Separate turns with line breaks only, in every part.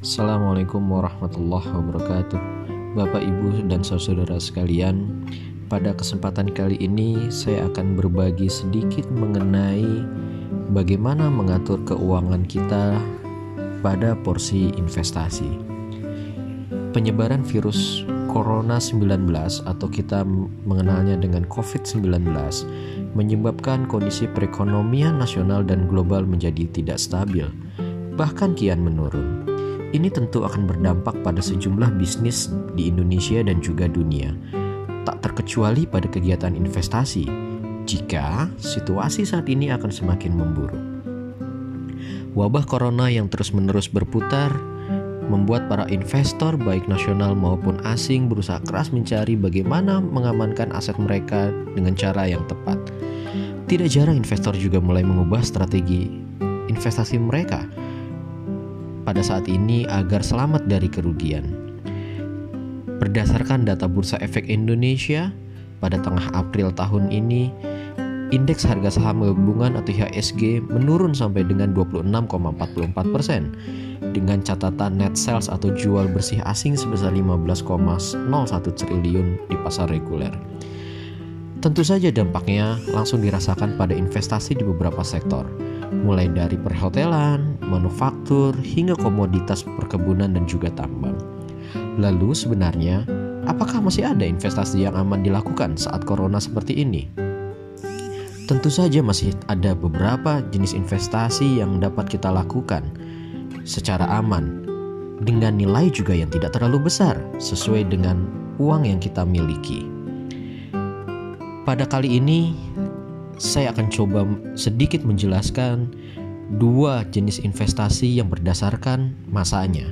Assalamualaikum warahmatullahi wabarakatuh Bapak, Ibu, dan saudara sekalian Pada kesempatan kali ini saya akan berbagi sedikit mengenai Bagaimana mengatur keuangan kita pada porsi investasi Penyebaran virus Corona 19 atau kita mengenalnya dengan COVID-19 menyebabkan kondisi perekonomian nasional dan global menjadi tidak stabil, bahkan kian menurun. Ini tentu akan berdampak pada sejumlah bisnis di Indonesia dan juga dunia, tak terkecuali pada kegiatan investasi, jika situasi saat ini akan semakin memburuk. Wabah corona yang terus-menerus berputar membuat para investor baik nasional maupun asing berusaha keras mencari bagaimana mengamankan aset mereka dengan cara yang tepat. Tidak jarang investor juga mulai mengubah strategi investasi mereka pada saat ini agar selamat dari kerugian. Berdasarkan data Bursa Efek Indonesia, pada tengah April tahun ini, indeks harga saham gabungan atau IHSG menurun sampai dengan 26,44 persen, dengan catatan net sales atau jual bersih asing sebesar 15,01 triliun di pasar reguler. Tentu saja dampaknya langsung dirasakan pada investasi di beberapa sektor, mulai dari perhotelan, manufaktur, hingga komoditas perkebunan dan juga tambang. Lalu sebenarnya, apakah masih ada investasi yang aman dilakukan saat corona seperti ini? Tentu saja masih ada beberapa jenis investasi yang dapat kita lakukan secara aman dengan nilai juga yang tidak terlalu besar sesuai dengan uang yang kita miliki. Pada kali ini saya akan coba sedikit menjelaskan dua jenis investasi yang berdasarkan masanya,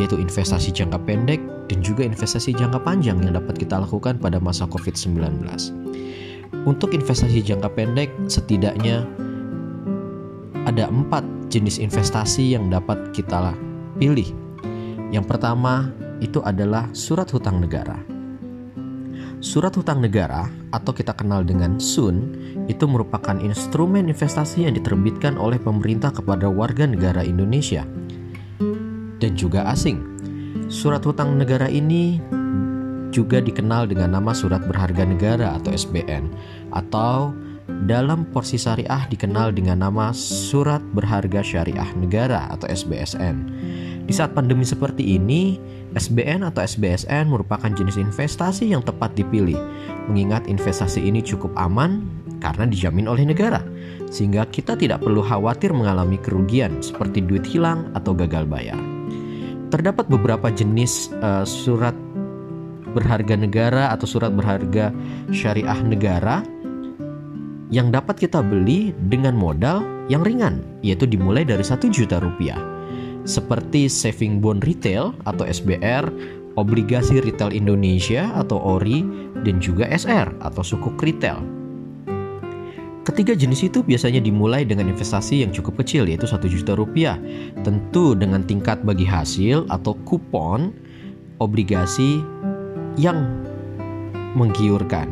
yaitu investasi jangka pendek dan juga investasi jangka panjang yang dapat kita lakukan pada masa COVID-19. Untuk investasi jangka pendek, setidaknya ada empat jenis investasi yang dapat kita pilih. Yang pertama itu adalah surat hutang negara. Surat hutang negara atau kita kenal dengan SUN itu merupakan instrumen investasi yang diterbitkan oleh pemerintah kepada warga negara Indonesia dan juga asing. Surat hutang negara ini juga dikenal dengan nama surat berharga negara atau SBN atau dalam porsi syariah dikenal dengan nama surat berharga syariah negara atau SBSN. Di saat pandemi seperti ini, SBN atau SBSN merupakan jenis investasi yang tepat dipilih, mengingat investasi ini cukup aman karena dijamin oleh negara, sehingga kita tidak perlu khawatir mengalami kerugian seperti duit hilang atau gagal bayar. Terdapat beberapa jenis uh, surat berharga negara atau surat berharga syariah negara yang dapat kita beli dengan modal yang ringan, yaitu dimulai dari 1 juta rupiah seperti Saving Bond Retail atau SBR, Obligasi Retail Indonesia atau ORI, dan juga SR atau Sukuk Retail. Ketiga jenis itu biasanya dimulai dengan investasi yang cukup kecil yaitu 1 juta rupiah. Tentu dengan tingkat bagi hasil atau kupon obligasi yang menggiurkan.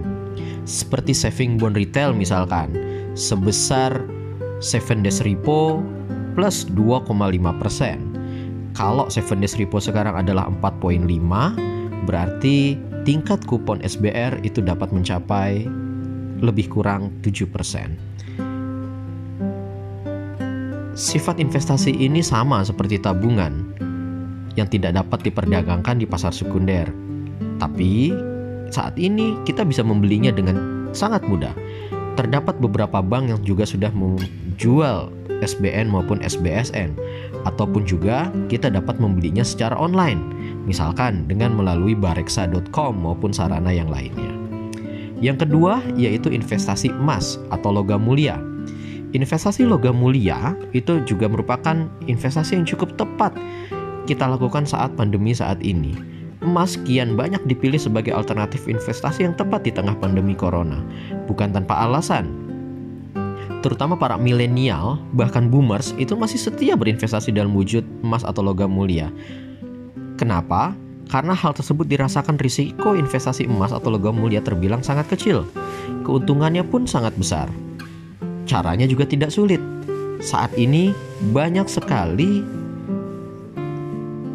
Seperti saving bond retail misalkan sebesar 7 days repo plus 2,5 persen. Kalau 7 days repo sekarang adalah 4,5, berarti tingkat kupon SBR itu dapat mencapai lebih kurang 7 persen. Sifat investasi ini sama seperti tabungan yang tidak dapat diperdagangkan di pasar sekunder. Tapi saat ini kita bisa membelinya dengan sangat mudah. Terdapat beberapa bank yang juga sudah menjual SBN maupun SBSN ataupun juga kita dapat membelinya secara online misalkan dengan melalui bareksa.com maupun sarana yang lainnya. Yang kedua yaitu investasi emas atau logam mulia. Investasi logam mulia itu juga merupakan investasi yang cukup tepat kita lakukan saat pandemi saat ini. Emas kian banyak dipilih sebagai alternatif investasi yang tepat di tengah pandemi corona. Bukan tanpa alasan, terutama para milenial bahkan boomers itu masih setia berinvestasi dalam wujud emas atau logam mulia. Kenapa? Karena hal tersebut dirasakan risiko investasi emas atau logam mulia terbilang sangat kecil. Keuntungannya pun sangat besar. Caranya juga tidak sulit. Saat ini banyak sekali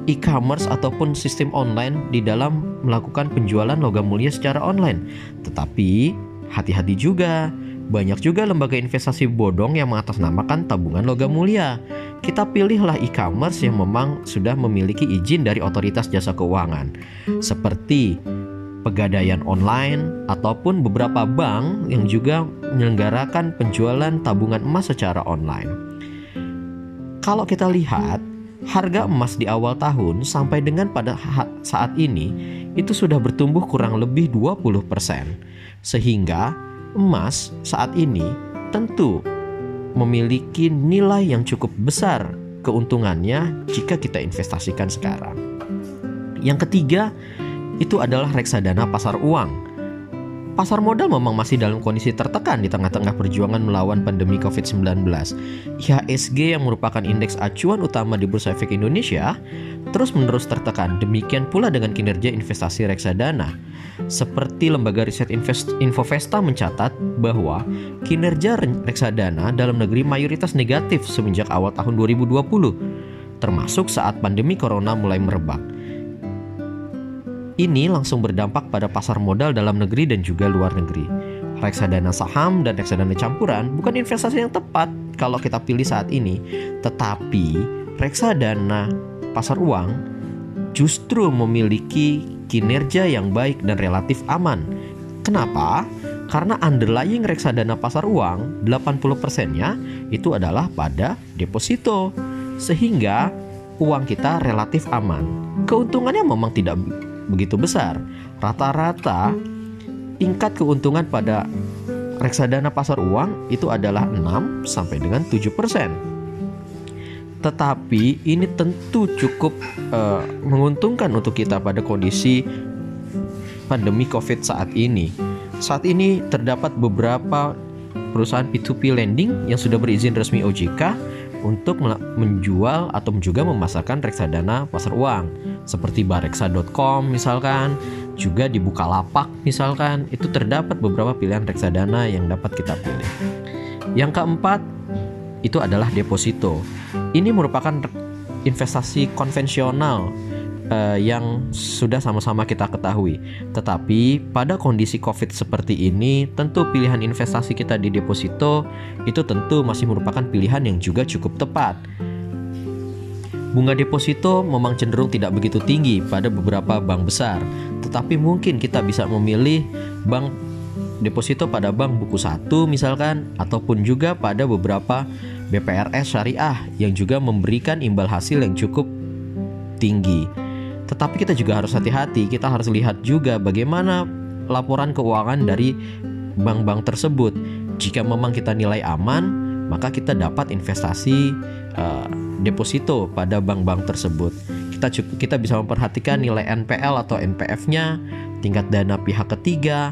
e-commerce ataupun sistem online di dalam melakukan penjualan logam mulia secara online. Tetapi hati-hati juga, banyak juga lembaga investasi bodong yang mengatasnamakan tabungan logam mulia. Kita pilihlah e-commerce yang memang sudah memiliki izin dari otoritas jasa keuangan, seperti pegadaian online ataupun beberapa bank yang juga menyelenggarakan penjualan tabungan emas secara online. Kalau kita lihat, harga emas di awal tahun sampai dengan pada saat ini itu sudah bertumbuh kurang lebih 20%. Sehingga emas saat ini tentu memiliki nilai yang cukup besar keuntungannya jika kita investasikan sekarang. Yang ketiga itu adalah reksadana pasar uang. Pasar modal memang masih dalam kondisi tertekan di tengah-tengah perjuangan melawan pandemi COVID-19. IHSG yang merupakan indeks acuan utama di Bursa Efek Indonesia terus-menerus tertekan. Demikian pula dengan kinerja investasi reksadana. Seperti lembaga riset Invest Infovesta mencatat bahwa kinerja reksadana dalam negeri mayoritas negatif semenjak awal tahun 2020, termasuk saat pandemi corona mulai merebak. Ini langsung berdampak pada pasar modal dalam negeri dan juga luar negeri. Reksadana saham dan reksadana campuran bukan investasi yang tepat kalau kita pilih saat ini, tetapi reksadana pasar uang justru memiliki kinerja yang baik dan relatif aman. Kenapa? Karena underlying reksadana pasar uang 80%-nya itu adalah pada deposito. Sehingga uang kita relatif aman. Keuntungannya memang tidak begitu besar. Rata-rata tingkat keuntungan pada reksadana pasar uang itu adalah 6 sampai dengan 7%. Tetapi ini tentu cukup uh, menguntungkan untuk kita pada kondisi pandemi Covid saat ini. Saat ini terdapat beberapa perusahaan P2P lending yang sudah berizin resmi OJK untuk menjual atau juga memasarkan reksadana pasar uang seperti bareksa.com misalkan juga di Bukalapak misalkan itu terdapat beberapa pilihan reksadana yang dapat kita pilih. Yang keempat itu adalah deposito. Ini merupakan investasi konvensional uh, yang sudah sama-sama kita ketahui. Tetapi pada kondisi Covid seperti ini, tentu pilihan investasi kita di deposito itu tentu masih merupakan pilihan yang juga cukup tepat. Bunga deposito memang cenderung tidak begitu tinggi pada beberapa bank besar, tetapi mungkin kita bisa memilih bank deposito pada bank buku satu misalkan ataupun juga pada beberapa BPRS syariah yang juga memberikan imbal hasil yang cukup tinggi. Tetapi kita juga harus hati-hati, kita harus lihat juga bagaimana laporan keuangan dari bank-bank tersebut. Jika memang kita nilai aman, maka kita dapat investasi uh, deposito pada bank-bank tersebut. Kita cukup kita bisa memperhatikan nilai NPL atau NPF-nya, tingkat dana pihak ketiga,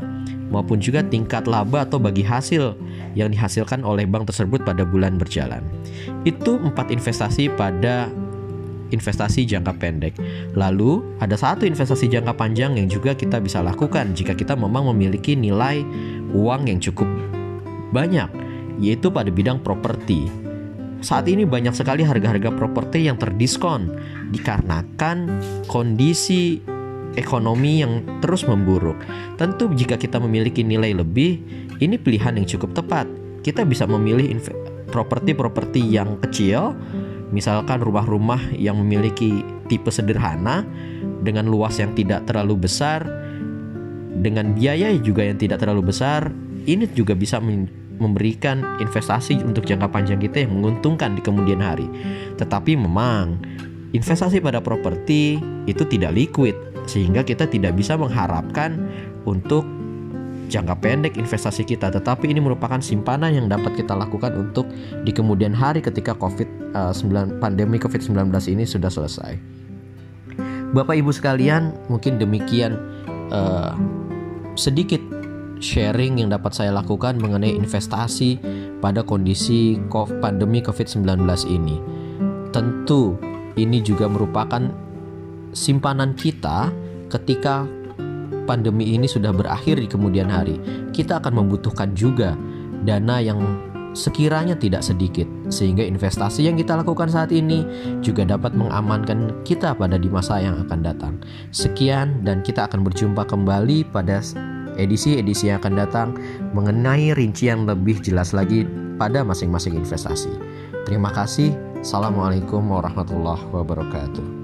maupun juga tingkat laba atau bagi hasil yang dihasilkan oleh bank tersebut pada bulan berjalan. Itu empat investasi pada investasi jangka pendek. Lalu, ada satu investasi jangka panjang yang juga kita bisa lakukan jika kita memang memiliki nilai uang yang cukup banyak, yaitu pada bidang properti. Saat ini banyak sekali harga-harga properti yang terdiskon dikarenakan kondisi ekonomi yang terus memburuk. Tentu jika kita memiliki nilai lebih, ini pilihan yang cukup tepat. Kita bisa memilih properti-properti yang kecil Misalkan rumah-rumah yang memiliki tipe sederhana dengan luas yang tidak terlalu besar, dengan biaya juga yang tidak terlalu besar, ini juga bisa memberikan investasi untuk jangka panjang kita yang menguntungkan di kemudian hari. Tetapi memang investasi pada properti itu tidak liquid sehingga kita tidak bisa mengharapkan untuk jangka pendek investasi kita, tetapi ini merupakan simpanan yang dapat kita lakukan untuk di kemudian hari ketika COVID-19 uh, pandemi COVID-19 ini sudah selesai. Bapak Ibu sekalian, mungkin demikian uh, sedikit sharing yang dapat saya lakukan mengenai investasi pada kondisi pandemi COVID-19 ini. Tentu ini juga merupakan simpanan kita ketika pandemi ini sudah berakhir di kemudian hari, kita akan membutuhkan juga dana yang sekiranya tidak sedikit, sehingga investasi yang kita lakukan saat ini juga dapat mengamankan kita pada di masa yang akan datang. Sekian, dan kita akan berjumpa kembali pada edisi-edisi yang akan datang mengenai rincian lebih jelas lagi pada masing-masing investasi. Terima kasih. Assalamualaikum warahmatullahi wabarakatuh.